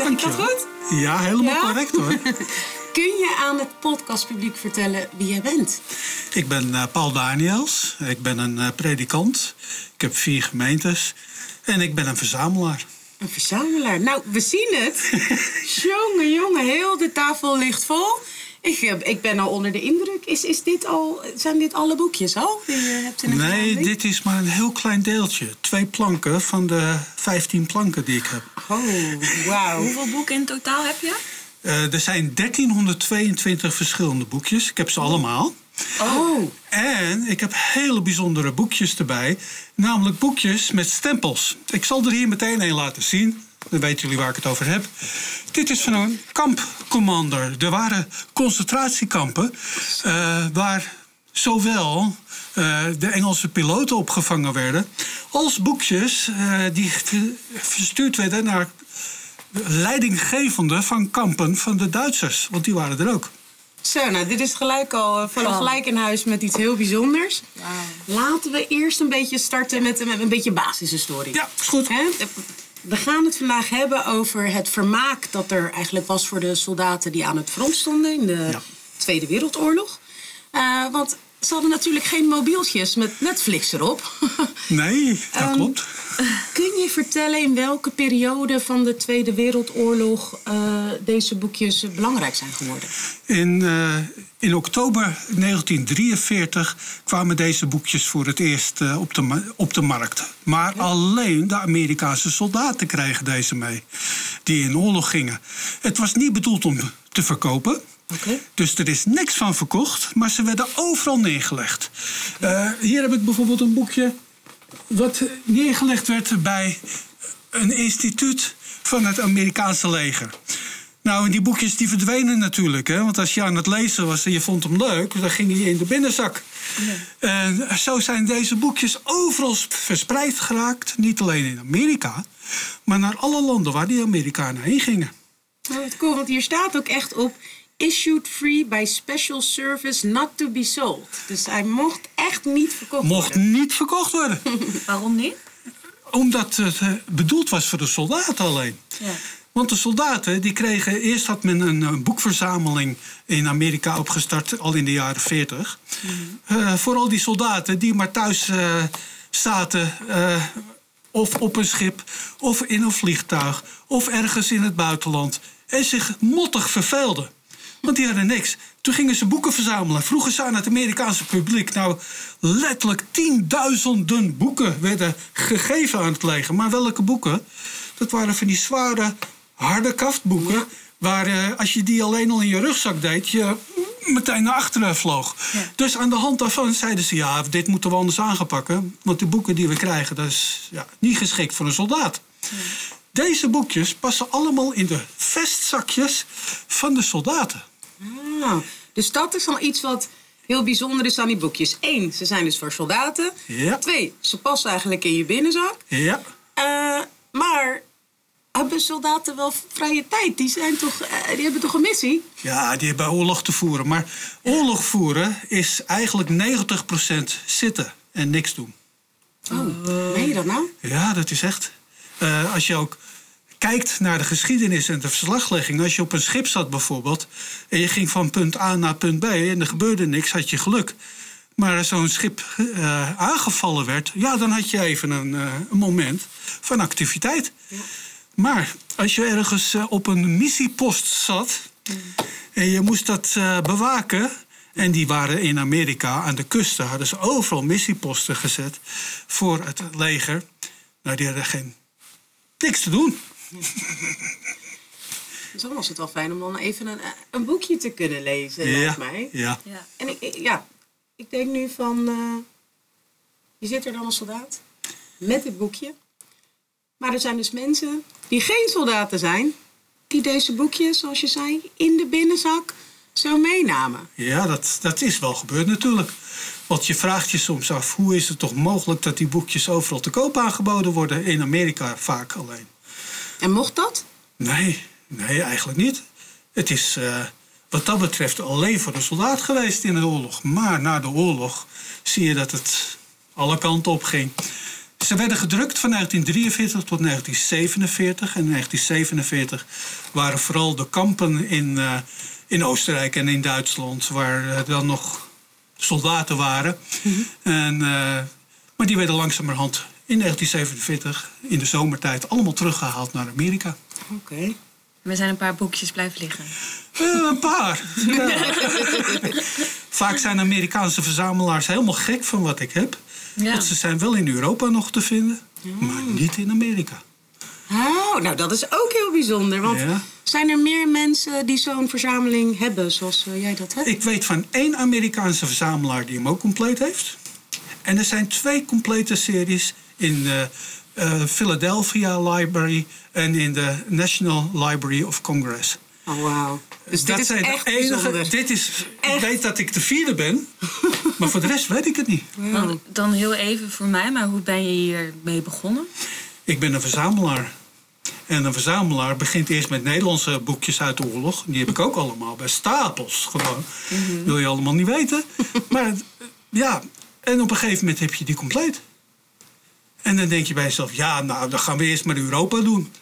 Zeg ik dat goed? Ja, helemaal Ja? correct hoor. Kun je aan het podcastpubliek vertellen wie jij bent? ik ben eh, Paul Daniels. Ik ben een eh, predikant. Ik heb vier gemeentes. En ik ben een verzamelaar. Een verzamelaar. Nou, we zien het. jongen, jongen, heel de tafel ligt vol. Ik, eh, ik ben al onder de indruk. Is, is dit al, zijn dit alle boekjes al die je hebt in de Nee, dit is maar een heel klein deeltje. Twee planken van de 15 planken die ik heb. Oh, wauw. Hoeveel boeken in totaal heb je? Eh, er zijn 1322 verschillende boekjes. Ik heb ze allemaal. Oh, En ik heb hele bijzondere boekjes erbij. Namelijk boekjes met stempels. Ik zal er hier meteen een laten zien. Dan weten jullie waar ik het over heb. Dit is van een kampcommander. Er waren concentratiekampen eh, waar zowel eh, de Engelse piloten opgevangen werden... als boekjes eh, die verstuurd werden naar leidinggevenden van kampen van de Duitsers. Want die waren er ook. Zo, nou, dit is gelijk al, vallen gelijk in huis met iets heel bijzonders. Laten we eerst een beetje starten met, met een beetje basishistorie. Ja, is goed. Hè? We gaan het vandaag hebben over het vermaak dat er eigenlijk was voor de soldaten die aan het front stonden in de Ja. Tweede Wereldoorlog. Eh, want ze hadden natuurlijk geen mobieltjes met Netflix erop. Nee, dat Ehm, klopt. Kun je vertellen in welke periode van de Tweede Wereldoorlog eh, deze boekjes belangrijk zijn geworden? In, eh, in oktober 1943 kwamen deze boekjes voor het eerst eh, op, de, op de markt. Maar alleen de Amerikaanse soldaten kregen deze mee, die in oorlog gingen. Het was niet bedoeld om te verkopen. Dus er is niks van verkocht, maar ze werden overal neergelegd. Eh, hier heb ik bijvoorbeeld een boekje wat neergelegd werd bij een instituut van het Amerikaanse leger. Nou, en die boekjes die verdwenen natuurlijk. Hè? Want als je aan het lezen was en je vond hem leuk, dan ging hij in de binnenzak. En zo zijn deze boekjes overal verspreid geraakt. Niet alleen in Amerika, maar naar alle landen waar die Amerikanen heen gingen. Nou, wat cool, want hier staat ook echt op... Issued free by special service not to be sold. Dus hij mocht echt niet verkocht Mocht worden. niet verkocht worden. Waarom niet? Omdat het eh, bedoeld was voor de soldaten alleen. Ja. Want de soldaten die kregen. Eerst had men een, eh, boekverzameling in Amerika opgestart, al in de jaren 40. Eh, voor al die soldaten die maar thuis zaten. of op een schip, of in een vliegtuig, of ergens in het buitenland. En zich mottig verveelden. Want die hadden niks. Toen gingen ze boeken verzamelen. Vroegen ze aan het Amerikaanse publiek. Nou, letterlijk tienduizenden boeken werden gegeven aan het leger. Maar welke boeken? Dat waren van die zware, harde kaftboeken. Waar eh, als je die alleen al in je rugzak deed, je meteen naar achteren vloog. Ja. Dus aan de hand daarvan zeiden ze: ja, dit moeten we anders aangepakken. Want de boeken die we krijgen, dat is ja, niet geschikt voor een soldaat. Deze boekjes passen allemaal in de vestzakjes van de soldaten. Ah, dus dat is dan iets wat heel bijzonder is aan die boekjes. Eén, ze zijn dus voor soldaten. Ja. Twee, ze passen eigenlijk in je binnenzak. Ja. Eh, maar hebben soldaten wel vrije tijd? Die, zijn toch, eh, die hebben toch een missie? Ja, die hebben oorlog te voeren. Maar oorlog voeren is eigenlijk 90% zitten en niks doen. Oh, meen je dat nou? Ja, dat is echt. Eh, als je ook kijkt naar de geschiedenis en de verslaglegging. Als je op een schip zat bijvoorbeeld. en je ging van punt A naar punt B. en er gebeurde niks, had je geluk. Maar als zo'n schip eh, aangevallen werd. ja, dan had je even een, eh, een moment van activiteit. Maar als je ergens eh, op een missiepost zat. en je moest dat bewaken. En die waren in Amerika aan de kusten, hadden ze overal missieposten gezet voor het leger. Nou, die hadden geen niks te doen. Dus dan was het wel fijn om dan even een, een boekje te kunnen lezen, Ja, lijkt mij. ja. Ja. En ik, ik- ja, ik denk nu van... eh, je zit er dan als soldaat met dit boekje. Maar er zijn dus mensen die geen soldaten zijn... die deze boekjes, zoals je zei, in de binnenzak zo meenamen. Ja, dat, dat is wel gebeurd natuurlijk. Want je vraagt je soms af, hoe is het toch mogelijk dat die boekjes overal te koop aangeboden worden? In Amerika vaak alleen. En mocht dat? Nee, nee, eigenlijk niet. Het is eh, wat dat betreft alleen voor de soldaat geweest in de oorlog. Maar na de oorlog zie je dat het alle kanten op ging. Ze werden gedrukt van 1943 tot 1947. En in 1947 waren vooral de kampen in, eh, in Oostenrijk en in Duitsland... waar dan nog soldaten waren. en, eh, maar die werden langzamerhand in 1947, in de zomertijd... allemaal teruggehaald naar Amerika. Oké. We zijn een paar boekjes blijven liggen. Eh, een paar. Ja. Vaak zijn Amerikaanse verzamelaars helemaal gek van wat ik heb. Ja. Want ze zijn wel in Europa nog te vinden, maar niet in Amerika. Oh, nou dat is ook heel bijzonder. Want Ja. zijn er meer mensen die zo'n verzameling hebben zoals eh, jij dat hebt? Ik weet van één Amerikaanse verzamelaar die hem ook compleet heeft. En er zijn twee complete series in de eh, Philadelphia Library en in de National Library of Congress. Oh, wauw. Dus dit dat is zijn echt de enige. bijzonder. Dit is, ik weet dat ik de vierde ben, maar voor de rest weet ik het niet. Dan, dan heel even voor mij, maar hoe ben je hiermee begonnen? Ik ben een verzamelaar. En een verzamelaar begint eerst met Nederlandse boekjes uit de oorlog. Die heb ik ook allemaal bij stapels gewoon. Wil je allemaal niet weten. Maar ja, en op een gegeven moment heb je die compleet. En dan denk je bij jezelf, ja, nou, dan gaan we eerst maar Europa doen.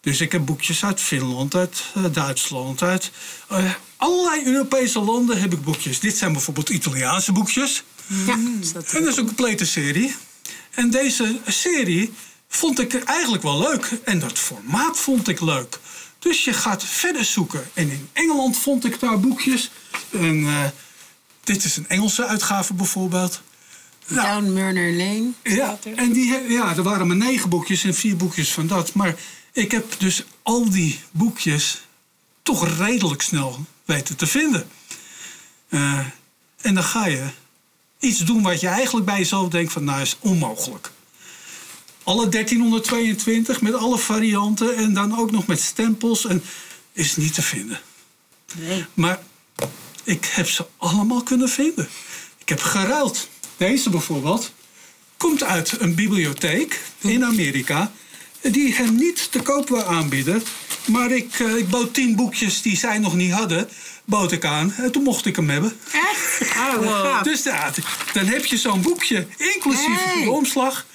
Dus ik heb boekjes uit Finland, uit eh, Duitsland, uit eh, allerlei Europese landen heb ik boekjes. Dit zijn bijvoorbeeld Italiaanse boekjes. Ja, is dat En dat is een complete serie. En deze serie vond ik eigenlijk wel leuk. En dat formaat vond ik leuk. Dus je gaat verder zoeken. En in Engeland vond ik daar boekjes. En eh, dit is een Engelse uitgave bijvoorbeeld. Nou, Down Murner Lane. ja, en die, ja, er waren maar negen boekjes en vier boekjes van dat. Maar ik heb dus al die boekjes toch redelijk snel weten te vinden. Eh, en dan ga je iets doen wat je eigenlijk bij jezelf denkt van nou is onmogelijk. Alle 1322 met alle varianten en dan ook nog met stempels en is niet te vinden. Nee. Maar ik heb ze allemaal kunnen vinden. Ik heb geruild. Deze bijvoorbeeld komt uit een bibliotheek in Amerika. Die hem niet te koop wil aanbieden. Maar ik, eh, ik bood tien boekjes die zij nog niet hadden. Bood ik aan. En toen mocht ik hem hebben. Echt? Oh, gaaf. Dus ja, dan heb je zo'n boekje. Inclusief Hey. de omslag.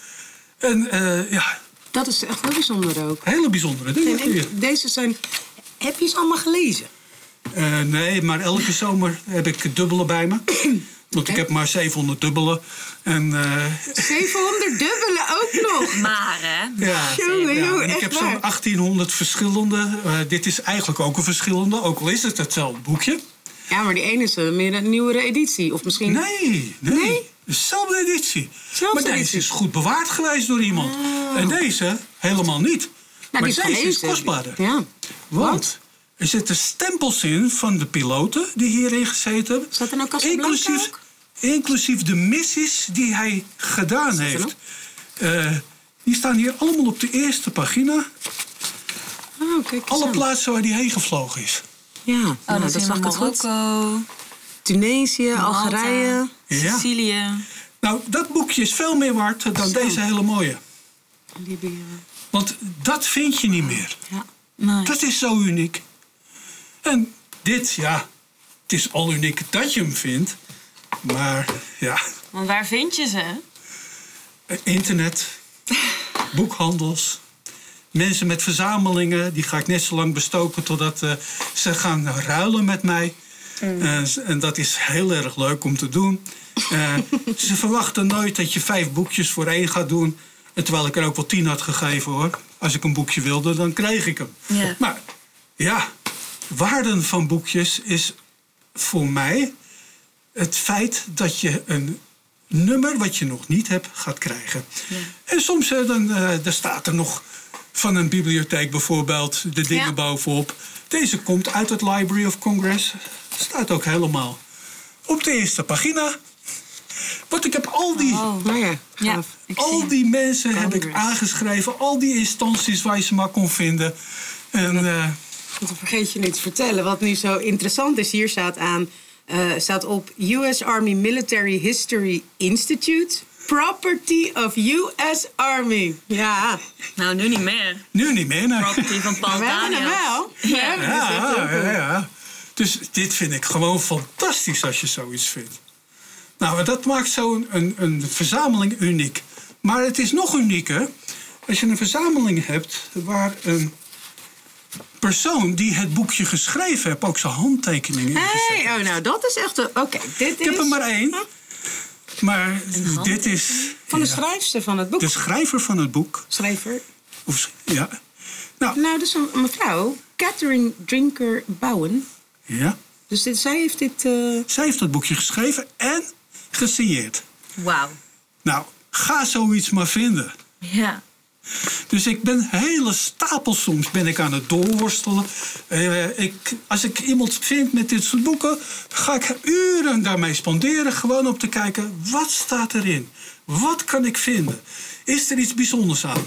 En eh, ja, Dat is echt heel bijzonder ook. hele bijzondere dingen. En deze zijn... Heb je ze allemaal gelezen? Eh, nee, maar elke zomer heb ik dubbele bij me. Want ik heb maar 700 dubbelen. En eh, 700 dubbele ook nog. Maar hè? ja, Jongen, ja, jongen, en ik echt heb zo'n 1800 verschillende. Eh, dit is eigenlijk ook een verschillende, ook al is het hetzelfde boekje. Ja, maar die ene is eh, meer een nieuwere editie. Of misschien... Nee, nee. Nee? Dezelfde editie. Zelfde maar deze editie. is goed bewaard geweest door iemand. En deze helemaal niet. Nou, maar die is deze is kostbaarder. Ja. Want er zitten stempels in van de piloten die hierin gezeten hebben. Staat er nou Casablanca inclusief, ook? Inclusief de missies die hij gedaan heeft. Eh, die staan hier allemaal op de eerste pagina. Oh, kijk Alle aan. plaatsen waar hij heen gevlogen is. Ja, Oh, nou, dat dat is zag ik het goed. Marokko, Tunesië, Malta, Algerije. Ja. Sicilië. Nou, dat boekje is veel meer waard dan Zo. deze hele mooie. Libië. Want dat vind je niet meer. Ja. Nee. Dat is zo uniek. En dit, ja, het is al uniek dat je hem vindt. Maar ja, Want waar vind je ze? internet, boekhandels, mensen met verzamelingen, die ga ik net zo lang bestoken totdat eh, ze gaan ruilen met mij. En, en dat is heel erg leuk om te doen. Eh, ze verwachten nooit dat je vijf boekjes voor één gaat doen. En terwijl ik er ook wel tien had gegeven hoor. Als ik een boekje wilde, dan kreeg ik hem. Maar ja, waarden van boekjes is voor mij het feit dat je een nummer wat je nog niet hebt gaat krijgen. En soms eh, dan, eh, dan staat er nog van een bibliotheek bijvoorbeeld de dingen Ja. bovenop. Deze komt uit het Library of Congress. Staat ook helemaal op de eerste pagina. Want ik heb al die, Oh. Nou ja, Ja, al die mensen heb ik aangeschreven. Al die instanties waar je ze maar kon vinden. En eh, dan vergeet je nu te vertellen. Wat nu zo interessant is, hier staat aan... eh, staat op US Army Military History Institute. Property of US Army. Ja, Nou, nu niet meer. nu niet meer. nee. Property van Paul we hebben hem wel. We Ja. hebben Ja, ja, ja. Dus dit vind ik gewoon fantastisch als je zoiets vindt. Nou, dat maakt zo'n een, een verzameling uniek. Maar het is nog unieker als je een verzameling hebt waar een persoon die het boekje geschreven heeft ook zijn handtekeningen in gezet Hey, oh, nou, dat is echt... een- Oké, dit Ik heb is er maar één. Maar dit is van de ja, schrijfster van het boek. de schrijver van het boek. Schrijver. Of, ja. Nou, Nou, dus een een mevrouw, Catherine Drinker Bowen. ja. Dus dit, zij heeft dit... eh, Zij heeft dat boekje geschreven en gesigneerd. Wauw. Nou, ga zoiets maar vinden. Ja. Dus ik ben hele stapel soms ben ik aan het doorworstelen. Eh, ik, als ik iemand vind met dit soort boeken, ga ik uren daarmee spenderen. Gewoon om te kijken, wat staat erin? Wat kan ik vinden? Is er iets bijzonders aan?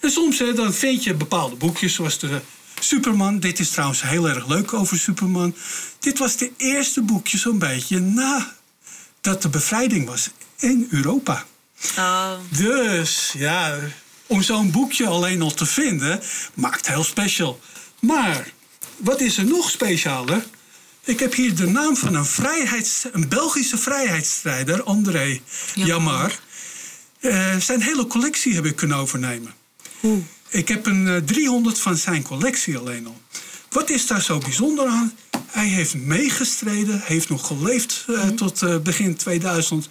En soms hè, dan vind je bepaalde boekjes, zoals de Superman. Dit is trouwens heel erg leuk over Superman. Dit was de eerste boekje zo'n beetje nadat de bevrijding was in Europa. Oh. Dus ja, om zo'n boekje alleen al te vinden, maakt heel special. Maar wat is er nog specialer? Ik heb hier de naam van een, vrijheids, een Belgische vrijheidsstrijder, André Jamar. Eh, zijn hele collectie heb ik kunnen overnemen. Ik heb een eh, 300 van zijn collectie alleen al. Wat is daar zo bijzonder aan? Hij heeft meegestreden, heeft nog geleefd eh, tot eh, begin 2000.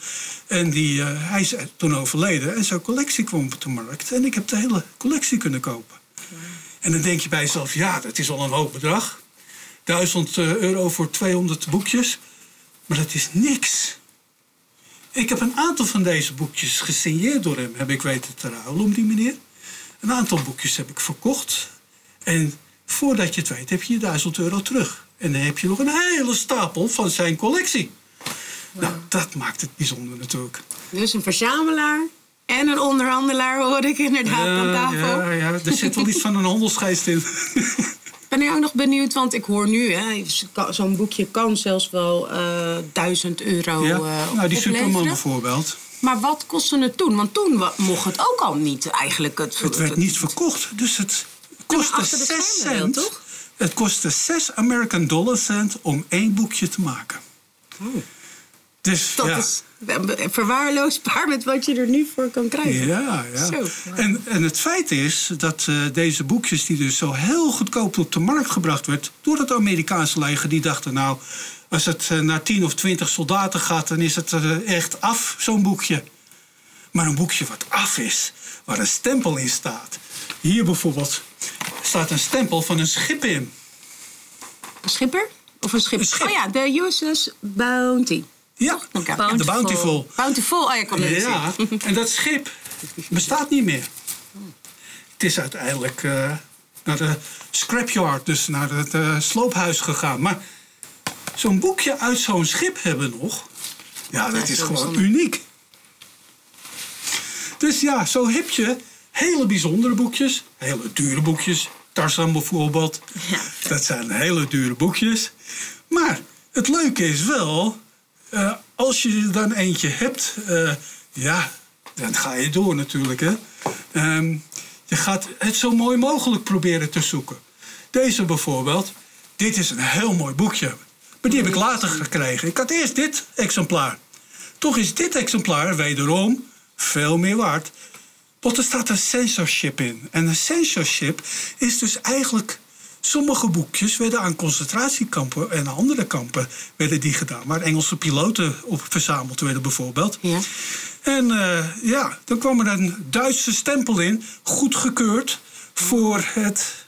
En die, eh, hij is toen overleden en zijn collectie kwam op de markt. En ik heb de hele collectie kunnen kopen. En dan denk je bij jezelf, ja, dat is al een hoog bedrag. 1000 eh, euro voor 200 boekjes. Maar dat is niks. Ik heb een aantal van deze boekjes gesigneerd door hem, heb ik weten te ruilen om die meneer. Een aantal boekjes heb ik verkocht. En voordat je het weet, heb je je 1000 euro terug. En dan heb je nog een hele stapel van zijn collectie. Nou, dat maakt het bijzonder natuurlijk. dus een verzamelaar en een onderhandelaar hoor ik inderdaad aan Ja, tafel. ja, ja, er zit wel iets van een handelsgeest in. Ben ik ook nog benieuwd, want ik hoor nu, hè, zo'n boekje kan zelfs wel eh 1000 euro Ja? eh Nou, die Superman bijvoorbeeld. Maar wat kostte het toen? Want toen mocht het ook al niet eigenlijk. Het, Het werd niet verkocht, dus het kostte achter de 6 schermen wel, cent. toch? Het kostte 6 American dollar cent om één boekje te maken. Dus Dat ja. is verwaarloosbaar met wat je er nu voor kan krijgen. Ja, ja. Zo. En, en het feit is dat eh, deze boekjes, die dus zo heel goedkoop op de markt gebracht werd door het Amerikaanse leger, die dachten nou, als het eh, naar 10 of 20 soldaten gaat, dan is het eh, echt af, zo'n boekje. Maar een boekje wat af is, waar een stempel in staat. Hier bijvoorbeeld staat een stempel van een schip in. Een schipper? Of een schip? Een schip. Oh ja, de USS Bounty. Ja, Oké. de Bountiful. Bountiful, oh ja, het Ja, en dat schip bestaat niet meer. Het is uiteindelijk eh, naar de scrapyard, dus naar het eh, sloophuis gegaan. Maar zo'n boekje uit zo'n schip hebben nog, ja, dat is gewoon uniek. Dus ja, zo heb je hele bijzondere boekjes, hele dure boekjes. Tarzan bijvoorbeeld. Dat zijn hele dure boekjes. Maar het leuke is wel, eh, als je er dan eentje hebt, eh, ja, dan ga je door natuurlijk. Hè? Ehm, je gaat het zo mooi mogelijk proberen te zoeken. Deze bijvoorbeeld, dit is een heel mooi boekje. Maar die heb ik later gekregen. Ik had eerst dit exemplaar. Toch is dit exemplaar wederom veel meer waard. Want er staat een censorship in. En een censorship is dus eigenlijk... Sommige boekjes werden aan concentratiekampen en andere kampen werden die gedaan. Waar Engelse piloten op verzameld werden bijvoorbeeld. Ja. En eh, ja, dan kwam er een Duitse stempel in, goedgekeurd voor het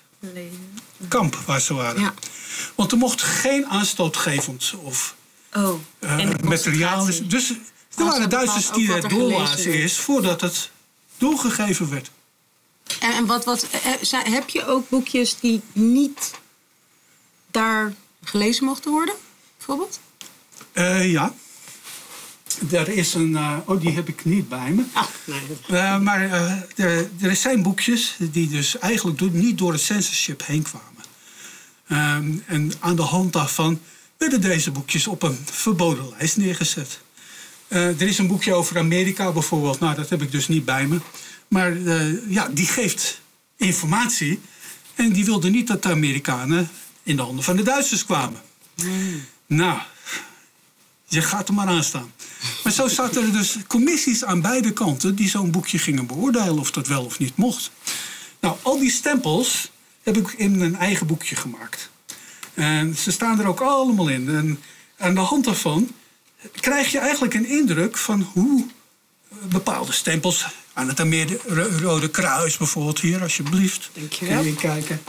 kamp waar ze waren. Ja. Want er mocht geen aanstootgevend of Oh. de materiaal. Dus er waren Duitsers die het eerst voordat het doorgegeven werd. En, en wat, wat, eh, eh, heb je ook boekjes die niet daar gelezen mochten worden? Bijvoorbeeld? Eh, ja. Er is een. oh, die heb ik niet bij me. Ah, nee. Eh, maar er, er zijn boekjes die dus eigenlijk door- niet door het censorship heen kwamen. Ehm, en aan de hand daarvan werden deze boekjes op een verboden lijst neergezet. Eh, er is een boekje over Amerika bijvoorbeeld. Nou, dat heb ik dus niet bij me. Maar eh, ja, die geeft informatie. En die wilde niet dat de Amerikanen in de handen van de Duitsers kwamen. Nou, je gaat er maar aan staan. Maar zo zaten er dus commissies aan beide kanten die zo'n boekje gingen beoordelen of dat wel of niet mocht. Nou, al die stempels heb ik in een eigen boekje gemaakt. En ze staan er ook allemaal in. En aan de hand daarvan krijg je eigenlijk een indruk van hoe bepaalde stempels. Aan het Rode Kruis bijvoorbeeld hier, alsjeblieft. Dankjewel. Kun je kijken.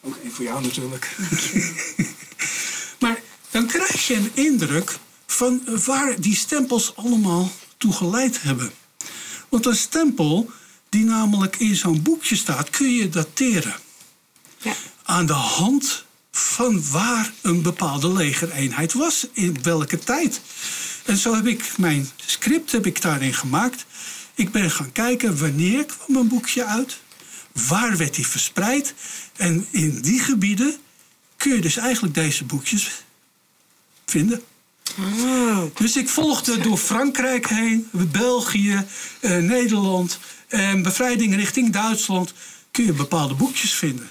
Ook één voor jou natuurlijk. maar dan krijg je een indruk van waar die stempels allemaal toe geleid hebben. Want een stempel die namelijk in zo'n boekje staat, kun je dateren. Ja. Aan de hand van waar een bepaalde legereenheid was, in welke tijd. En zo heb ik mijn script heb ik daarin gemaakt. Ik ben gaan kijken wanneer kwam een boekje uit, waar werd die verspreid. En in die gebieden kun je dus eigenlijk deze boekjes vinden. Oh. Dus ik volgde door Frankrijk heen, België, eh, Nederland en bevrijding richting Duitsland. Kun je bepaalde boekjes vinden.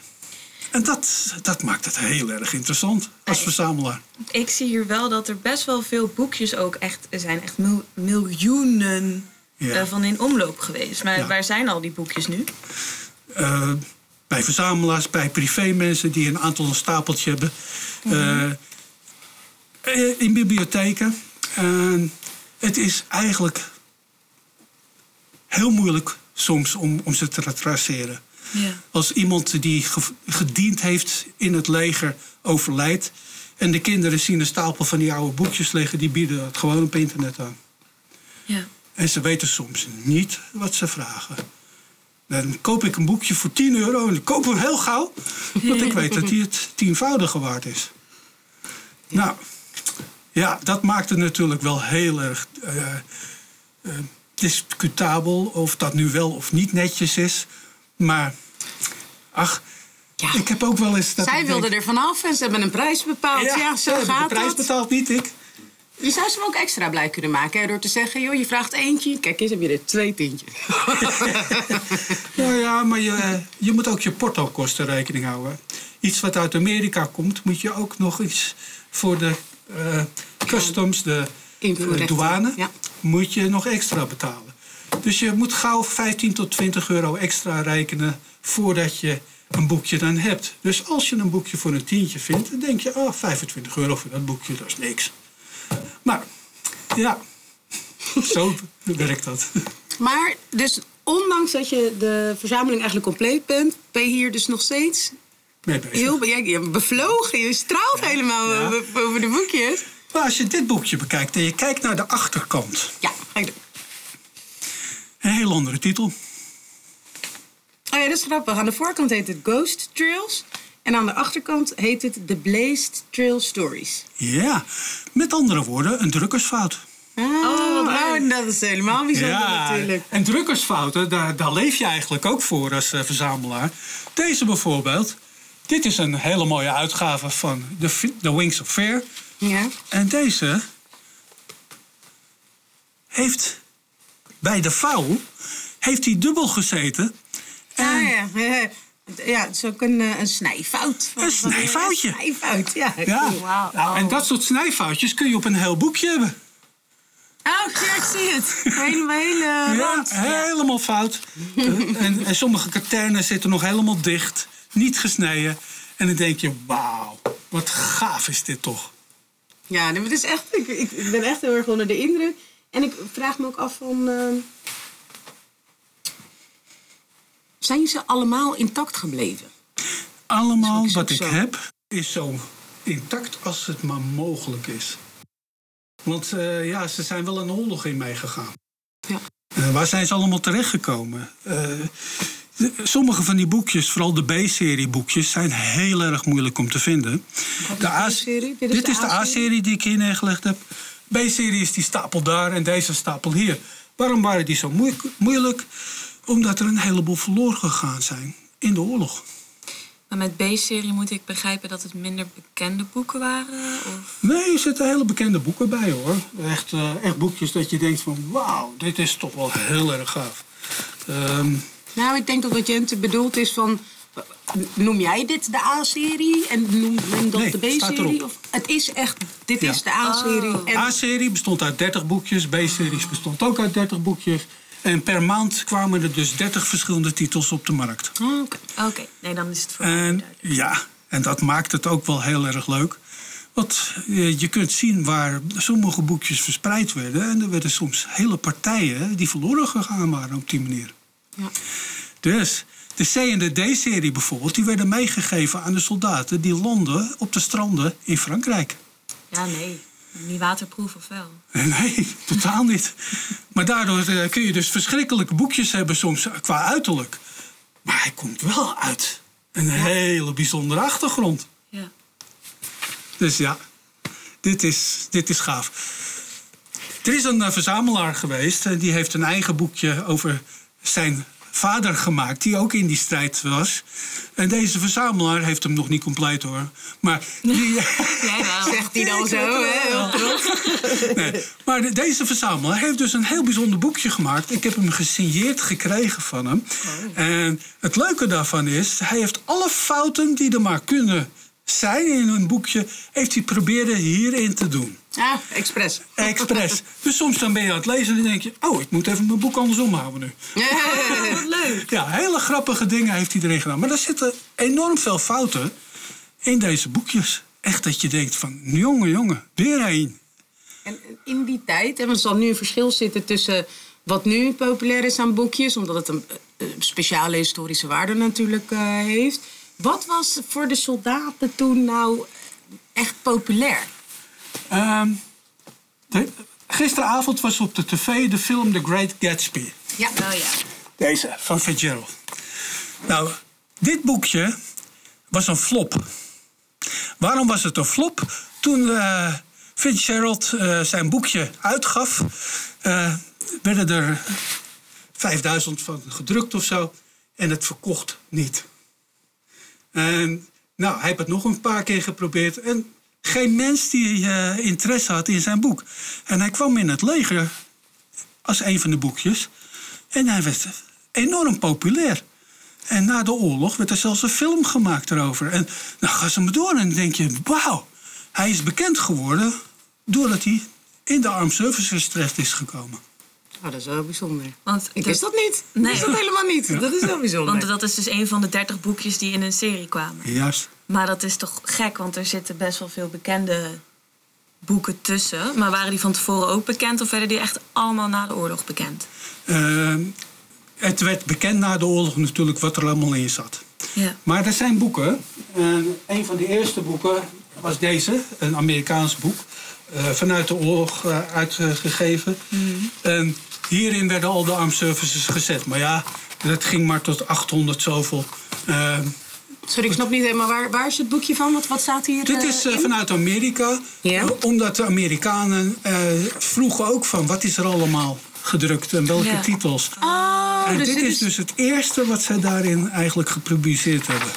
En dat, dat maakt het heel erg interessant als verzamelaar. Ik zie hier wel dat er best wel veel boekjes ook echt... Er zijn echt mil- miljoenen Ja. eh, van in omloop geweest. Maar Ja. waar zijn al die boekjes nu? Eh, bij verzamelaars, bij privémensen die een aantal een stapeltje hebben. Eh, eh, in bibliotheken. En het is eigenlijk heel moeilijk soms om, om ze te traceren. Ja. Als iemand die ge- gediend heeft in het leger overlijdt... en de kinderen zien een stapel van die oude boekjes liggen... die bieden het gewoon op internet aan. Ja. En ze weten soms niet wat ze vragen. Dan koop ik een boekje voor 10 euro en ik koop hem heel gauw. Want ik weet dat hij het tienvoudige waard is. Nou, ja, dat maakt het natuurlijk wel heel erg eh, discutabel of dat nu wel of niet netjes is. Maar, ach, Ja. ik heb ook wel eens... Dat Zij wilden denk, er vanaf en ze hebben een prijs bepaald. Ja, zo hebben de gaat prijs dat. betaald, niet ik. Je zou ze hem ook extra blij kunnen maken hè, door te zeggen: joh, je vraagt eentje. Kijk eens, heb je er twee tientjes. Ja, ja, maar je, je moet ook je portokosten rekening houden. Iets wat uit Amerika komt, moet je ook nog iets voor de eh, customs, de, de douane, ja. moet je nog extra betalen. Dus je moet gauw 15 tot 20 euro extra rekenen voordat je een boekje dan hebt. Dus als je een boekje voor een tientje vindt, dan denk je, oh, 25 euro voor dat boekje, dat is niks. Maar ja, zo werkt dat. Maar dus ondanks dat je de verzameling eigenlijk compleet bent, ben je hier dus nog steeds Mee bezig. heel bent bevlogen. Je straalt helemaal Ja. over de boekjes. Maar als je dit boekje bekijkt en je kijkt naar de achterkant, Ja, ga ik doen. een heel andere titel. Oh ja, dat is grappig. Aan de voorkant heet het Ghost Trails. En aan de achterkant heet het The Blazed Trail Stories. Ja, met andere woorden, een drukkersfout. Ah, wat nou, dat is helemaal bijzonder natuurlijk. en drukkersfouten, daar, daar leef je eigenlijk ook voor als eh, verzamelaar. Deze bijvoorbeeld, dit is een hele mooie uitgave van The Wings of Fear. Ja. En deze heeft bij de vouw heeft hij dubbel gezeten. Ah, ja. ja. Ja, het is ook een, eh, een snijfout. Een snijfoutje. Een snijfout, ja. Nou, en dat soort snijfoutjes kun je op een heel boekje hebben. Oh, ja, ik zie het. Helemaal hele Ja, rand. helemaal fout. Eh, en, en sommige katernen zitten nog helemaal dicht, niet gesneden. En dan denk je, wauw, wat gaaf is dit toch. Ja, nee, maar het is echt, ik, ik ik ben echt heel erg onder de indruk. En ik vraag me ook af van... ehm, zijn ze allemaal intact gebleven? Allemaal wat ik zo. heb is zo intact als het maar mogelijk is. Want eh, ja, ze zijn wel een oorlog in meegegaan. Ja. Eh, waar zijn ze allemaal terechtgekomen? Eh, de- sommige van die boekjes, vooral de B-serie boekjes, zijn heel erg moeilijk om te vinden. de A-serie? Dit is Dit de is de A-serie? A-serie die ik hier neergelegd heb. B-serie is die stapel daar en deze stapel hier. Waarom waren die zo moe- moeilijk? Omdat er een heleboel verloren gegaan zijn in de oorlog. Maar met B-serie moet ik begrijpen dat het minder bekende boeken waren? Of... Nee, er zitten hele bekende boeken bij hoor. Echt, eh, echt boekjes dat je denkt van wauw, dit is toch wel heel erg gaaf. Ehm, Nou, ik denk dat wat Jente bedoelt is van... Noem jij dit de A-serie en noem men dat Nee, de staat B-serie? Het is echt Dit Ja. is de A-serie. Oh. En A-serie bestond uit 30 boekjes, B-series bestond ook uit 30 boekjes. En per maand kwamen er dus 30 verschillende titels op de markt. Oké. Oké, nee, dan is het voor En duidelijk. ja, en dat maakt het ook wel heel erg leuk. Want eh, je kunt zien waar sommige boekjes verspreid werden. En er werden soms hele partijen die verloren gegaan waren op die manier. Ja. Dus de C en de D-serie bijvoorbeeld, die werden meegegeven aan de soldaten die landden op de stranden in Frankrijk. Ja, nee. Niet waterproof of wel? Nee, totaal niet. Maar daardoor eh, kun je dus verschrikkelijke boekjes hebben soms qua uiterlijk. Maar hij komt wel uit een hele bijzondere achtergrond. Ja. Dus ja, dit is, dit is gaaf. Er is een eh, verzamelaar geweest en die heeft een eigen boekje over zijn vader gemaakt, die ook in die strijd was. En deze verzamelaar heeft hem nog niet compleet hoor. Maar die, Jij wel. Zegt hij dan zo, hè? Heel trots. nee, maar de- deze verzamelaar heeft dus een heel bijzonder boekje gemaakt. Ik heb hem gesigneerd gekregen van hem. En het leuke daarvan is, hij heeft alle fouten die er maar kunnen zijn in een boekje, heeft hij proberen hierin te doen. Ah, expres. Expres. dus soms dan ben je aan het lezen en dan denk je, oh, ik moet even mijn boek andersom houden nu. Wat leuk. Ja, hele grappige dingen heeft hij erin gedaan. Maar er zitten enorm veel fouten in deze boekjes. Echt dat je denkt van, jongen, jongen, weer één. En in die tijd, want er zal nu een verschil zitten tussen wat nu populair is aan boekjes, omdat het een, eh, speciale historische waarde natuurlijk eh, heeft. Wat was voor de soldaten toen nou echt populair? Ehm, de- gisteravond was op de tv de film The Great Gatsby. Ja, Oh ja. Deze, van Fitzgerald. Nou, dit boekje was een flop. Waarom was het een flop? Toen eh, Fitzgerald eh, zijn boekje uitgaf, eh, werden er 5000 van gedrukt of zo. En het verkocht niet. En nou, hij heeft het nog een paar keer geprobeerd. En geen mens die eh, interesse had in zijn boek. En hij kwam in het leger als een van de boekjes. En hij werd enorm populair. En na de oorlog werd er zelfs een film gemaakt erover. En dan gaan ze maar door en dan denk je, wauw. Hij is bekend geworden doordat hij in de armed services terecht is gekomen. Oh, dat is wel bijzonder. Want Ik wist dat niet. Nee. wist dat helemaal niet. Dat is wel bijzonder. Want dat is dus een van de 30 boekjes die in een serie kwamen. Juist. Maar dat is toch gek, want er zitten best wel veel bekende boeken tussen. Maar waren die van tevoren ook bekend of werden die echt allemaal na de oorlog bekend? Eh, het werd bekend na de oorlog natuurlijk wat er allemaal in zat. Ja. Maar er zijn boeken. En een van de eerste boeken was deze, een Amerikaans boek. eh, vanuit de oorlog uitgegeven. En hierin werden al de armed services gezet. Maar ja, dat ging maar tot 800 zoveel. Eh, Sorry, ik snap niet helemaal. Waar, waar is het boekje van? Wat, wat staat hier dit eh, is eh, in? vanuit Amerika. Eh, omdat de Amerikanen eh, vroegen ook van wat is er allemaal gedrukt en welke titels. Oh, en dus dit is dus het eerste wat zij daarin eigenlijk gepubliceerd hebben.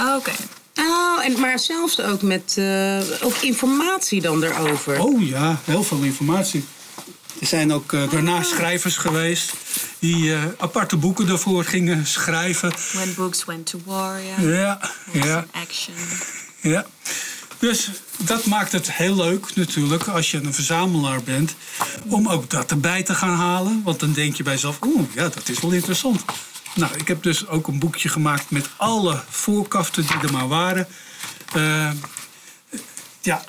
Oh, Oké. Oh, en, maar zelfs ook met eh, ook informatie dan erover. Oh ja, heel veel informatie. Er zijn ook eh, daarna schrijvers geweest die eh, aparte boeken daarvoor gingen schrijven. When books went to war, ja. Ja, ja, Action. ja. Dus dat maakt het heel leuk natuurlijk als je een verzamelaar bent. Om ook dat erbij te gaan halen. Want dan denk je bij jezelf, oeh, ja, dat is wel interessant. Nou, ik heb dus ook een boekje gemaakt met alle voorkaften die er maar waren. Eh, ja,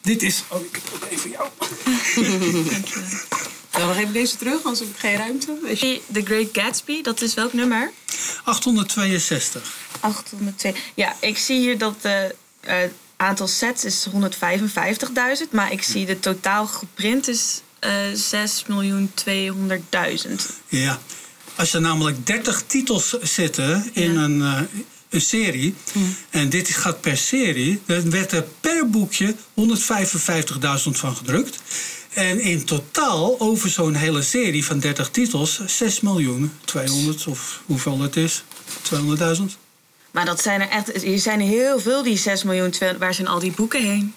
dit is... Oh, ik heb het even jou. Dan nog even deze terug, anders heb ik geen ruimte. Weet je. The Great Gatsby, dat is welk nummer? 862. 802. Ja, ik zie hier dat het aantal sets is 155.000. Maar ik zie de totaal geprint is eh 6.200.000. Ja. Als je namelijk 30 titels zitten in Ja. een, eh, een serie, en dit gaat per serie, dan werd er per boekje 155.000 van gedrukt. En in totaal over zo'n hele serie van 30 titels 6 miljoen 200 of hoeveel het is, 200.000. Maar dat zijn er echt. Er zijn er heel veel, die 6 miljoen. Waar zijn al die boeken heen?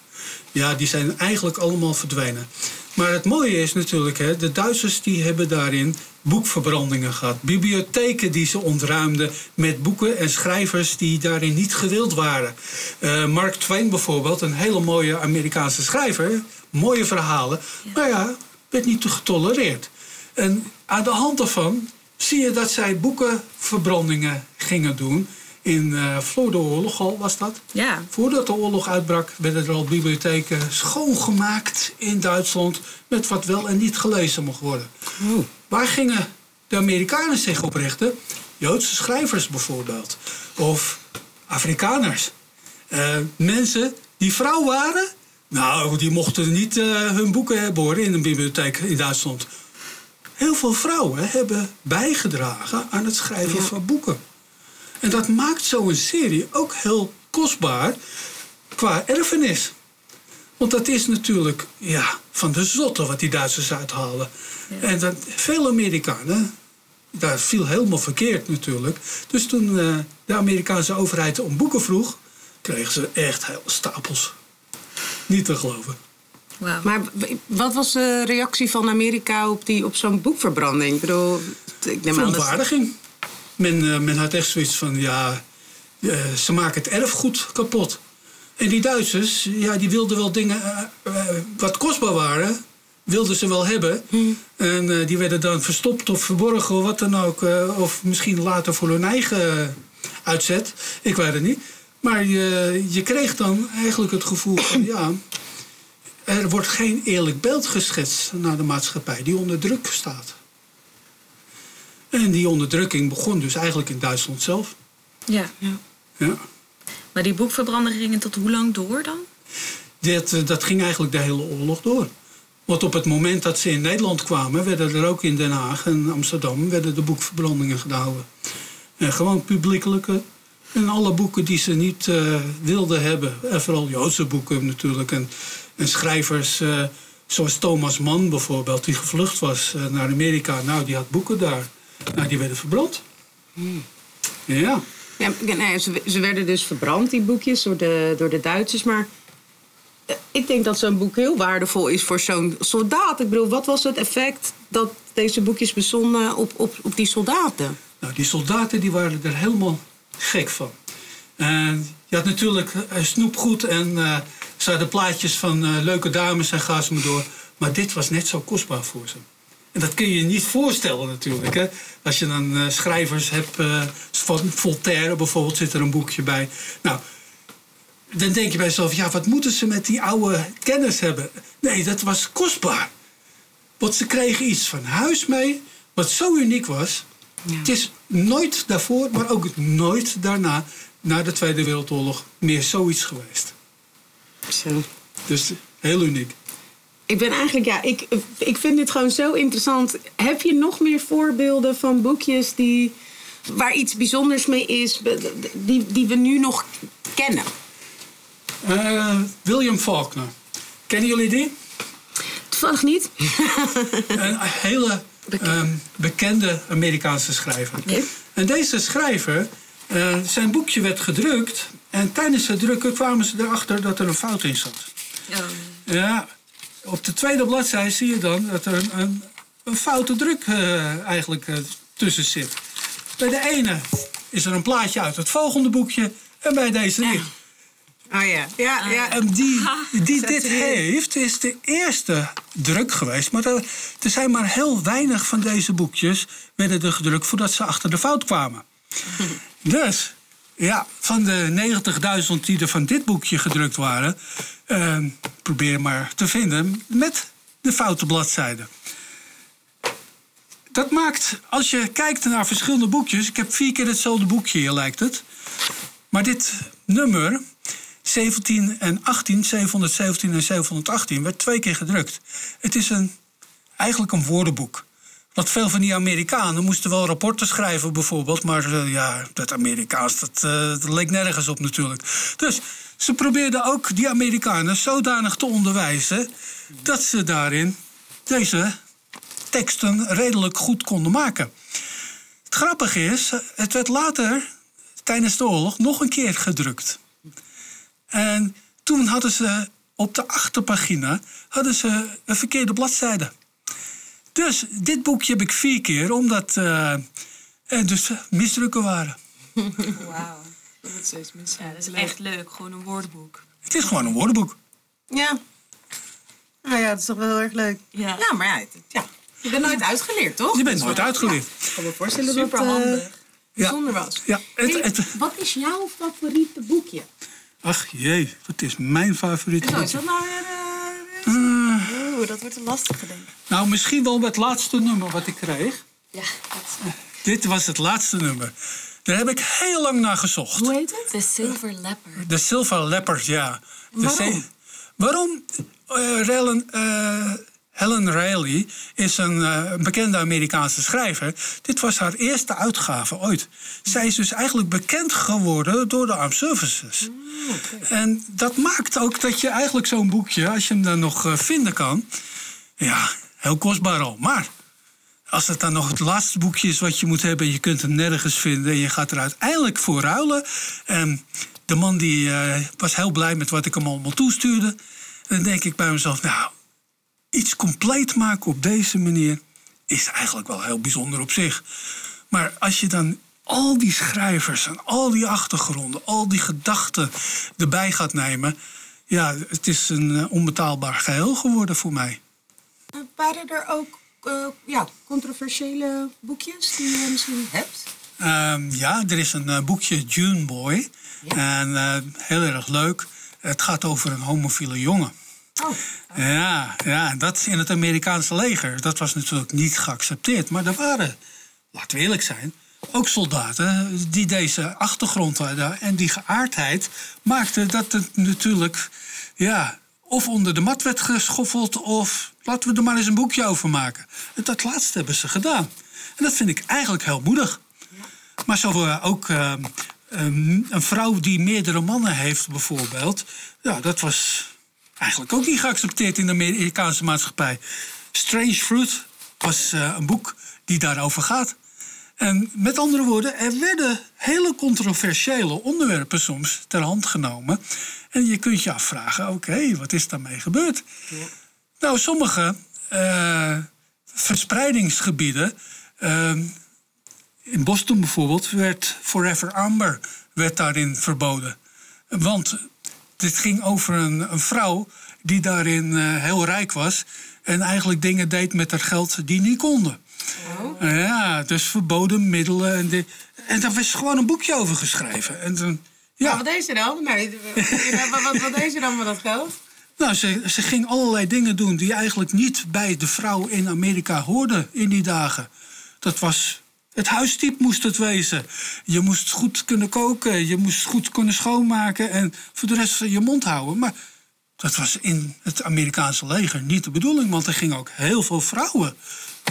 Ja, die zijn eigenlijk allemaal verdwenen. Maar het mooie is natuurlijk, hè, de Duitsers die hebben daarin boekverbrandingen gehad. Bibliotheken die ze ontruimden met boeken en schrijvers die daarin niet gewild waren. Uh, Mark Twain bijvoorbeeld, een hele mooie Amerikaanse schrijver. Mooie verhalen. Maar ja, werd niet getolereerd. En aan de hand daarvan zie je dat zij boekenverbrandingen gingen doen. In uh, voor de oorlog al was dat. Ja. Voordat de oorlog uitbrak werden er al bibliotheken schoongemaakt in Duitsland. Met wat wel en niet gelezen mocht worden. Waar gingen de Amerikanen zich op richten? Joodse schrijvers bijvoorbeeld. Of Afrikaners. Uh, mensen die vrouw waren. Nou, die mochten niet uh, hun boeken hebben hoor, in een bibliotheek in Duitsland. Heel veel vrouwen hebben bijgedragen aan het schrijven ja. van boeken. En dat maakt zo'n serie ook heel kostbaar qua erfenis. Want dat is natuurlijk ja, van de zotte wat die Duitsers uithalen. En dat, veel Amerikanen, daar viel helemaal verkeerd natuurlijk. Dus toen uh, de Amerikaanse overheid om boeken vroeg, kregen ze echt hele stapels. Niet te geloven. Wow. Maar wat was de reactie van Amerika op, die, op zo'n boekverbranding? Ik bedoel, ik neem Verontwaardiging. Men, uh, men had echt zoiets van, ja, uh, ze maken het erfgoed kapot. En die Duitsers, ja, die wilden wel dingen uh, wat kostbaar waren, wilden ze wel hebben. Hmm. En die werden dan verstopt of verborgen of wat dan ook. of misschien later voor hun eigen uitzet. Ik weet het niet. Maar je, je kreeg dan eigenlijk het gevoel van, ja, er wordt geen eerlijk beeld geschetst naar de maatschappij die onder druk staat. En die onderdrukking begon dus eigenlijk in Duitsland zelf. Ja. ja. ja. Maar die boekverbrandingen gingen tot hoe lang door dan? Dat, eh, dat ging eigenlijk de hele oorlog door. Want op het moment dat ze in Nederland kwamen, werden er ook in Den Haag en Amsterdam werden de boekverbrandingen gehouden. En gewoon publiekelijke. En alle boeken die ze niet uh, wilden hebben. En vooral Joodse boeken natuurlijk. En, en schrijvers uh, zoals Thomas Mann bijvoorbeeld, die gevlucht was naar Amerika. Nou, die had boeken daar. Nou, die werden verbrand. Hmm. Ja. ja nee, ze, ze, werden dus verbrand, die boekjes, door de, door de Duitsers. Maar eh, ik denk dat zo'n boek heel waardevol is voor zo'n soldaat. Ik bedoel, wat was het effect dat deze boekjes bezonden op, op, op die soldaten? Nou, die soldaten die waren er helemaal gek van. En je had natuurlijk uh, snoepgoed en uh, ze hadden plaatjes van uh, leuke dames en ga ze maar door. Maar dit was net zo kostbaar voor ze. En dat kun je je niet voorstellen natuurlijk. Hè? Als je dan uh, schrijvers hebt, uh, van Voltaire bijvoorbeeld, zit er een boekje bij. Nou, dan denk je bij jezelf, ja, wat moeten ze met die oude kennis hebben? Nee, dat was kostbaar. Want ze kregen iets van huis mee, wat zo uniek was. Ja. Het is nooit daarvoor, maar ook nooit daarna, na de Tweede Wereldoorlog, meer zoiets geweest. Zo. Dus heel uniek. Ik ben eigenlijk, ja, ik, ik vind dit gewoon zo interessant. Heb je nog meer voorbeelden van boekjes die, waar iets bijzonders mee is, die, die we nu nog kennen? Uh, William Faulkner. Kennen jullie die? Toevallig niet. een hele um, bekende Amerikaanse schrijver. En deze schrijver, uh, zijn boekje werd gedrukt. En tijdens het drukken kwamen ze erachter dat er een fout in zat. Oh. Ja, op de tweede bladzijde zie je dan dat er een, een, foute druk uh, eigenlijk uh, tussen zit. Bij de ene is er een plaatje uit het volgende boekje en bij deze niet. Oh ja, ja, ja. En die, die dit heeft, is de eerste druk geweest. Maar er, er zijn maar heel weinig van deze boekjes werden er gedrukt voordat ze achter de fout kwamen. Dus ja, van de 90.000 die er van dit boekje gedrukt waren, uh, probeer maar te vinden met de foute bladzijden. Dat maakt, als je kijkt naar verschillende boekjes, ik heb vier keer hetzelfde boekje hier lijkt het. Maar dit nummer, 17 en 18, 717 en 718, werd twee keer gedrukt. Het is een, eigenlijk een woordenboek. Want veel van die Amerikanen moesten wel rapporten schrijven, bijvoorbeeld. Maar uh, ja, dat Amerikaans, dat, uh, dat, leek nergens op natuurlijk. Dus ze probeerden ook die Amerikanen zodanig te onderwijzen. dat ze daarin deze teksten redelijk goed konden maken. Het grappige is, het werd later, tijdens de oorlog, nog een keer gedrukt. En toen hadden ze op de achterpagina hadden ze een verkeerde bladzijde. Dus dit boekje heb ik vier keer, omdat eh, er dus misdrukken waren. Wauw. Dat steeds mis. Ja, dat is echt leuk. Gewoon een woordenboek. Het is gewoon een woordenboek. Ja. Nou ja, dat is toch wel heel erg leuk. Ja. Ja, maar ja, het- ja. je bent nooit uitgeleerd, toch? Je bent nooit uitgeleerd. Ja, ik kan me voorstellen dat het eh, bijzonder was. Ja, het, Hey, het, wat is jouw favoriete boekje? Ach jee, wat is mijn favoriete Zo, is dat nou weer... eh, Oeh, dat wordt een lastige, denk ik. Nou, misschien wel het laatste nummer wat ik kreeg. Ja, dat Dit was het laatste nummer. Daar heb ik heel lang naar gezocht. hoe heet het? De Silver Leopard. De Silver Leopard, ja. De Waarom? waarom? Eh, Helen, eh, Helen Riley is een eh, een bekende Amerikaanse schrijver. Dit was haar eerste uitgave ooit. Zij is dus eigenlijk bekend geworden door de Armed Services. En dat maakt ook dat je eigenlijk zo'n boekje, als je hem dan nog eh, vinden kan... ja, heel kostbaar al. Maar als het dan nog het laatste boekje is wat je moet hebben... en je kunt hem nergens vinden en je gaat er uiteindelijk voor ruilen... en de man die eh, was heel blij met wat ik hem allemaal toestuurde... en dan denk ik bij mezelf, nou, iets compleet maken op deze manier... is eigenlijk wel heel bijzonder op zich. Maar als je dan al die schrijvers en al die achtergronden... al die gedachten erbij gaat nemen... ja, het is een eh, onbetaalbaar geheel geworden voor mij. Eh, Waren er ook eh, ja, controversiële boekjes die je misschien hebt? Ehm, ja, er is een boekje June Boy. En heel erg leuk. Het gaat over een homofiele jongen. Oh, Ja, ja, dat in het Amerikaanse leger. Dat was natuurlijk niet geaccepteerd. Maar er waren, laten we eerlijk zijn, ook soldaten die deze achtergrond hadden. En die geaardheid maakte dat het natuurlijk, ja, of onder de mat werd geschoffeld. of laten we er maar eens een boekje over maken. En dat laatste hebben ze gedaan. En dat vind ik eigenlijk heel moedig. Maar zo eh, ook eh, ehm, een vrouw die meerdere mannen heeft, bijvoorbeeld. Ja, dat was eigenlijk ook niet geaccepteerd in de Amerikaanse maatschappij. Strange Fruit was eh, een boek die daarover gaat. En met andere woorden, er werden hele controversiële onderwerpen soms ter hand genomen. En je kunt je afvragen, oké, wat is daarmee gebeurd? Nou, sommige eh, verspreidingsgebieden... ehm, in Boston bijvoorbeeld werd Forever Amber werd daarin verboden. Want dit ging over een, een vrouw die daarin eh, heel rijk was... en eigenlijk dingen deed met haar geld die niet konden. Ja, dus verboden middelen. En, de, en daar was gewoon een boekje over geschreven. En dan, Maar ja, wat deed ze dan? Nee, wat, wat, wat deed ze dan met dat geld? nou, ze, ze ging allerlei dingen doen die eigenlijk niet bij de vrouw in Amerika hoorden in die dagen. Dat was. Het huistype moest het wezen. Je moest goed kunnen koken, je moest goed kunnen schoonmaken en voor de rest je mond houden. Maar dat was in het Amerikaanse leger niet de bedoeling, want er gingen ook heel veel vrouwen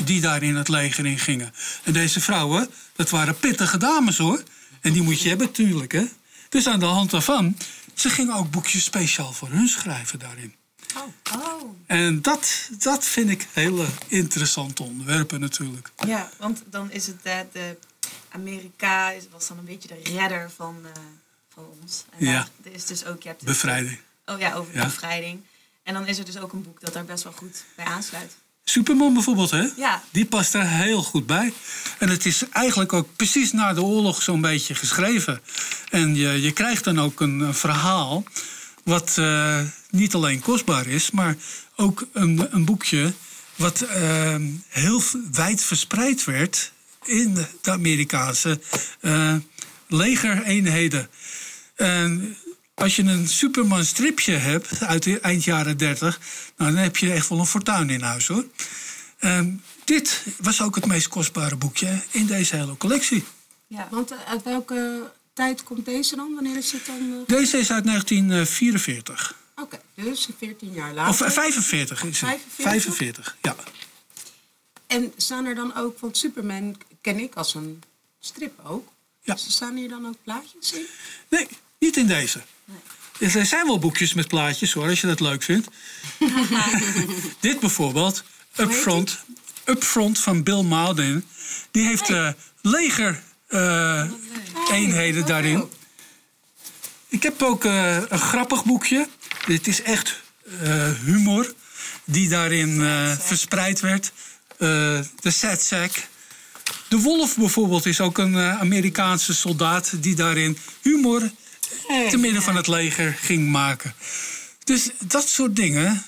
die daar in het leger in gingen. En deze vrouwen, dat waren pittige dames hoor. En die moet je hebben natuurlijk, hè. Dus aan de hand daarvan, ze gingen ook boekjes speciaal voor hun schrijven daarin. Oh. En dat, dat vind ik hele interessante onderwerpen natuurlijk. Ja, want dan is het de, de Amerika is- was dan een beetje de redder van, eh, van ons. En Ja. daar er is dus ook, je hebt Bevrijding. Oh ja, over de Ja. bevrijding. En dan is er dus ook een boek dat daar best wel goed bij aansluit. Superman bijvoorbeeld, hè? Ja. Die past er heel goed bij. En het is eigenlijk ook precies na de oorlog zo'n beetje geschreven. En je, je krijgt dan ook een, een verhaal wat eh, niet alleen kostbaar is, maar ook een, een boekje wat eh, heel wijd verspreid werd in de Amerikaanse eh, legereenheden. En als je een Superman stripje hebt uit de eind jaren 30, nou, dan heb je echt wel een fortuin in huis hoor. En dit was ook het meest kostbare boekje in deze hele collectie. Ja. Want eh, uit welke tijd komt deze dan? Wanneer is het dan? eh? Deze is uit 1944. Oké, dus 14 jaar later. Of eh, 45 is het. 45? 45, ja. En staan er dan ook, want Superman ken ik als een strip ook. Ja. Dus staan hier dan ook plaatjes in? Nee, niet in deze. Er zijn wel boekjes met plaatjes hoor, als je dat leuk vindt. Dit bijvoorbeeld, Upfront, Upfront van Bill Malden. Die heeft eh, leger eh, eenheden daarin. Ik heb ook eh, een grappig boekje. Dit is echt eh, humor die daarin eh, verspreid werd. Eh, de sad sack. De Wolf bijvoorbeeld is ook een Amerikaanse soldaat die daarin humor te midden van het leger ging maken. Dus dat soort dingen,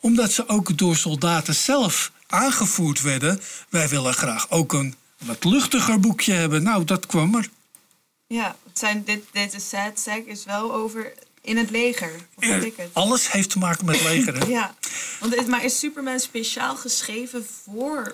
omdat ze ook door soldaten zelf aangevoerd werden. Wij willen graag ook een wat luchtiger boekje hebben. Nou, dat kwam er. Ja, het zijn, dit, deze sad sack is wel over in het leger. Of weet ik het? Alles heeft te maken met leger. Hè? Ja, want, maar is Superman speciaal geschreven voor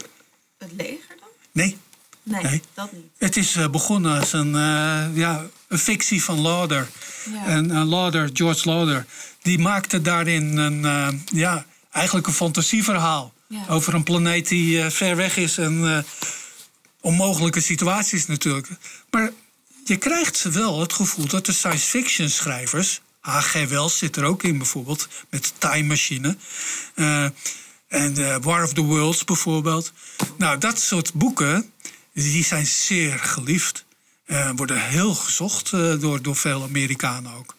het leger dan? Nee, Nee, Nee. dat niet. het is eh, begonnen als een, eh, ja, een fictie van Lauder. Ja. En eh, Lauder, George Lauder, die maakte daarin een, ja, eigenlijk een fantasieverhaal. Ja. Over een planeet die ver weg is en onmogelijke situaties natuurlijk. Maar je krijgt wel het gevoel dat de science fiction schrijvers... H.G. Wells zit er ook in bijvoorbeeld, met Time Machine... eh, en eh, War of the Worlds bijvoorbeeld. Nou, dat soort boeken, die zijn zeer geliefd. Eh, worden heel gezocht door, door veel Amerikanen ook.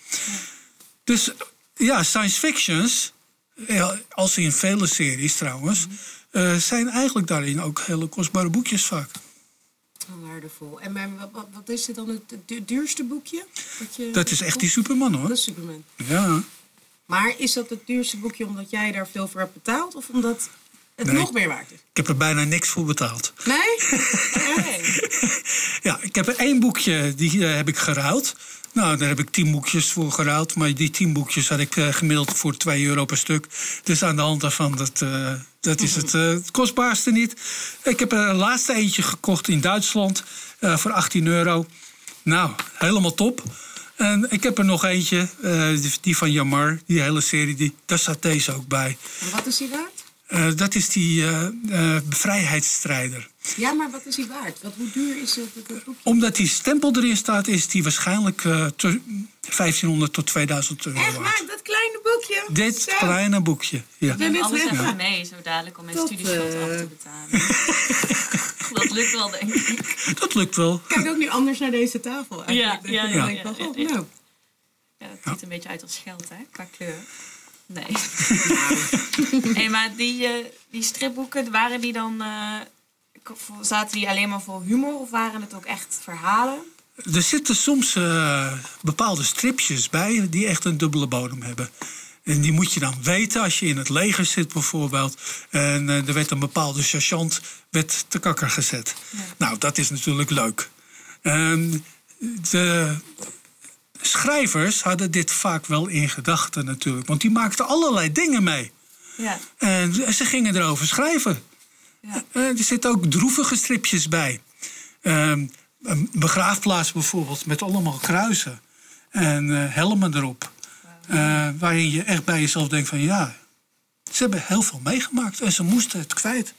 Dus ja, science fictions, als in vele series trouwens... eh, zijn eigenlijk daarin ook hele kostbare boekjes vaak. Oh, waardevol. En maar wat, wat, wat is dit dan het du- duurste boekje? Wat je, Dat is echt die Superman hoor. Dat is Superman. Ja. Maar is dat het duurste boekje omdat jij daar veel voor hebt betaald? Of omdat het Nee. nog meer waard is? Ik heb er bijna niks voor betaald. Nee? nee. Ja, ik heb er één boekje, die eh, heb ik geruild. Nou, daar heb ik tien boekjes voor geruild. Maar die tien boekjes had ik eh, gemiddeld voor 2 euro per stuk. Dus aan de hand daarvan, dat, eh, dat is het, het kostbaarste niet. Ik heb er een laatste eentje gekocht in Duitsland voor 18 euro. Nou, helemaal top. En ik heb er nog eentje, die- van Jamar, die hele serie, die, daar staat deze ook bij. En wat is die waard? Dat is die bevrijheidsstrijder. Ja, maar wat is die waard? Wat, hoe duur is het? Omdat die stempel erin staat, is die waarschijnlijk eh, te- 1500 tot 2000 euro Echt waar, dat kleine boekje? Dit Zo. kleine boekje. Ja. dit alles even mee, zo dadelijk om mijn studieschuld eh, af te betalen. dat lukt wel, denk ik. Dat lukt wel. Kijk ook nu anders naar deze tafel eigenlijk. Ja, ja, ja, ja, ja, oh, ja. nou. Ja, dat ziet een beetje uit als geld, hè, qua kleur. Nee. hey, maar die, eh, die stripboeken, waren die dan... zaten die alleen maar voor humor of waren het ook echt verhalen? Er zitten soms eh, bepaalde stripjes bij die echt een dubbele bodem hebben. En die moet je dan weten als je in het leger zit bijvoorbeeld. En eh, er werd een bepaalde sergeant werd te kakker gezet. Nou, dat is natuurlijk leuk. De schrijvers hadden dit vaak wel in gedachten natuurlijk. Want die maakten allerlei dingen mee. Ja. En ze gingen erover schrijven. Ja. Eh, er zitten ook droevige stripjes bij. Ehm, een begraafplaats bijvoorbeeld met allemaal kruisen. En eh, helmen erop. Eh, waarin je echt bij jezelf denkt van ja, ze hebben heel veel meegemaakt. En ze moesten het kwijt.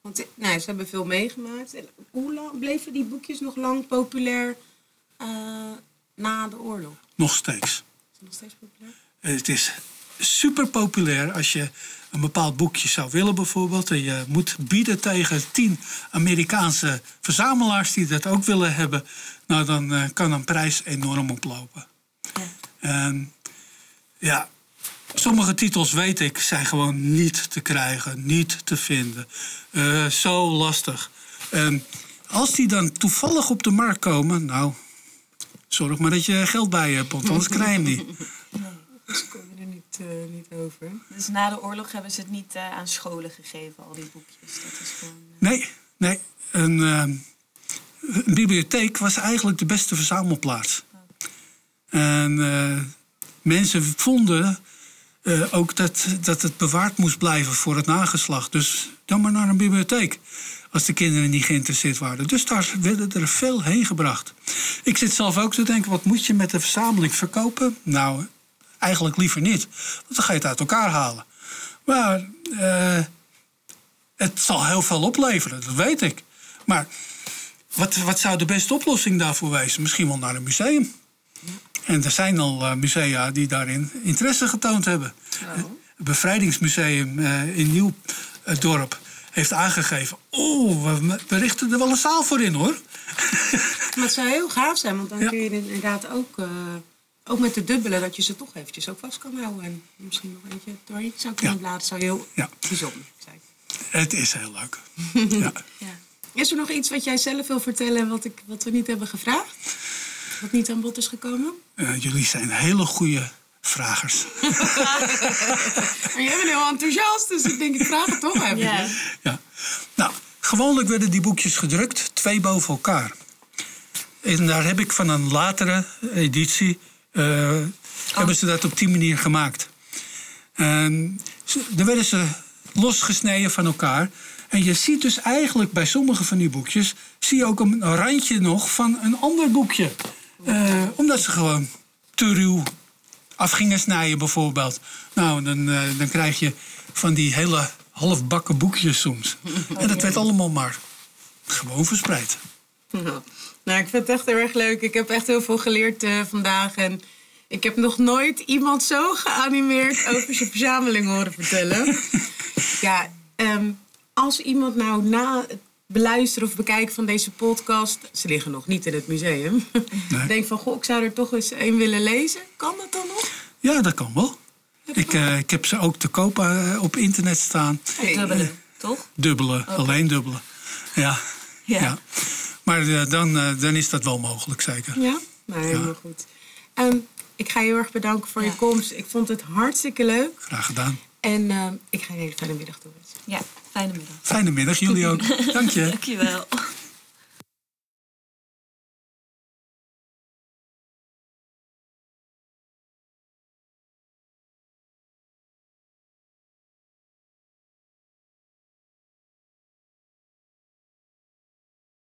Want nou, ze hebben veel meegemaakt. En hoe lang bleven die boekjes nog lang populair na de oorlog? Nog steeds. Is het nog steeds populair? Het is super populair als je een bepaald boekje zou willen bijvoorbeeld. En je moet bieden tegen tien Amerikaanse verzamelaars die dat ook willen hebben. Nou, dan eh, kan een prijs enorm oplopen. En ja, sommige titels weet ik zijn gewoon niet te krijgen, niet te vinden. Eh, zo lastig. En als die dan toevallig op de markt komen, nou, zorg maar dat je geld bij je hebt, want anders krijg je hem niet. Eh, niet over. Dus na de oorlog hebben ze het niet eh, aan scholen gegeven, al die boekjes. Dat is gewoon... eh, Nee, nee. Een, bibliotheek was eigenlijk de beste verzamelplaats. En mensen vonden ook dat, dat het bewaard moest blijven voor het nageslacht. Dus dan maar naar een bibliotheek. Als de kinderen niet geïnteresseerd waren. Dus daar werden er veel heen gebracht. Ik zit zelf ook te denken: wat moet je met de verzameling verkopen? Nou, eigenlijk liever niet. Want dan ga je het uit elkaar halen. Maar eh, het zal heel veel opleveren, dat weet ik. Maar wat, wat zou de beste oplossing daarvoor wezen? Misschien wel naar een museum. En er zijn al eh, musea die daarin interesse getoond hebben. Het Bevrijdingsmuseum eh, in Nieuwdorp heeft aangegeven... oh, we, richten er wel een zaal voor in, hoor. Maar het zou heel gaaf zijn, want dan Ja. kun je inderdaad ook ook met de dubbele, dat je ze toch eventjes ook vast kan houden. En misschien nog eentje doorheen zou kunnen Ja. bladeren. zou heel Ja. bijzonder zijn. Het is heel leuk. ja. Ja. Is er nog iets wat jij zelf wil vertellen wat, ik, wat we niet hebben gevraagd? Wat niet aan bod is gekomen? Eh, jullie zijn hele goede vragers. Maar jij bent heel enthousiast, dus ik denk ik vraag het toch even. Ja. Ja. Nou, gewoonlijk werden die boekjes gedrukt, twee boven elkaar. En daar heb ik van een latere editie, eh, hebben ze dat op die manier gemaakt. En ze- dan werden ze losgesneden van elkaar. En je ziet dus eigenlijk bij sommige van die boekjes... zie je ook een randje nog van een ander boekje. Eh, omdat ze gewoon te ruw af gingen snijden bijvoorbeeld. Nou, dan, eh, dan krijg je van die hele halfbakken boekjes soms. En dat werd allemaal maar gewoon verspreid. Nou, ik vind het echt heel erg leuk. Ik heb echt heel veel geleerd eh, vandaag. En ik heb nog nooit iemand zo geanimeerd over zijn verzameling horen vertellen. Ja, ehm, als iemand nou na het beluisteren of bekijken van deze podcast... ze liggen nog niet in het museum... Nee. denk van, goh, ik zou er toch eens een willen lezen. Kan dat dan nog? Ja, dat kan wel. Ik, eh, ik heb ze ook te koop eh, op internet staan. Dubbele, toch? Dubbele, alleen dubbele. Ja. Ja. ja. Maar eh, dan, eh, dan is dat wel mogelijk, zeker. Ja? Nou, helemaal goed. Ehm, ik ga je heel erg bedanken voor je komst. Ik vond het hartstikke leuk. Graag gedaan. En ehm, ik ga je een hele fijne middag toewensen. Ja, fijne middag. Fijne middag, jullie ook. Dank je. Dankjewel.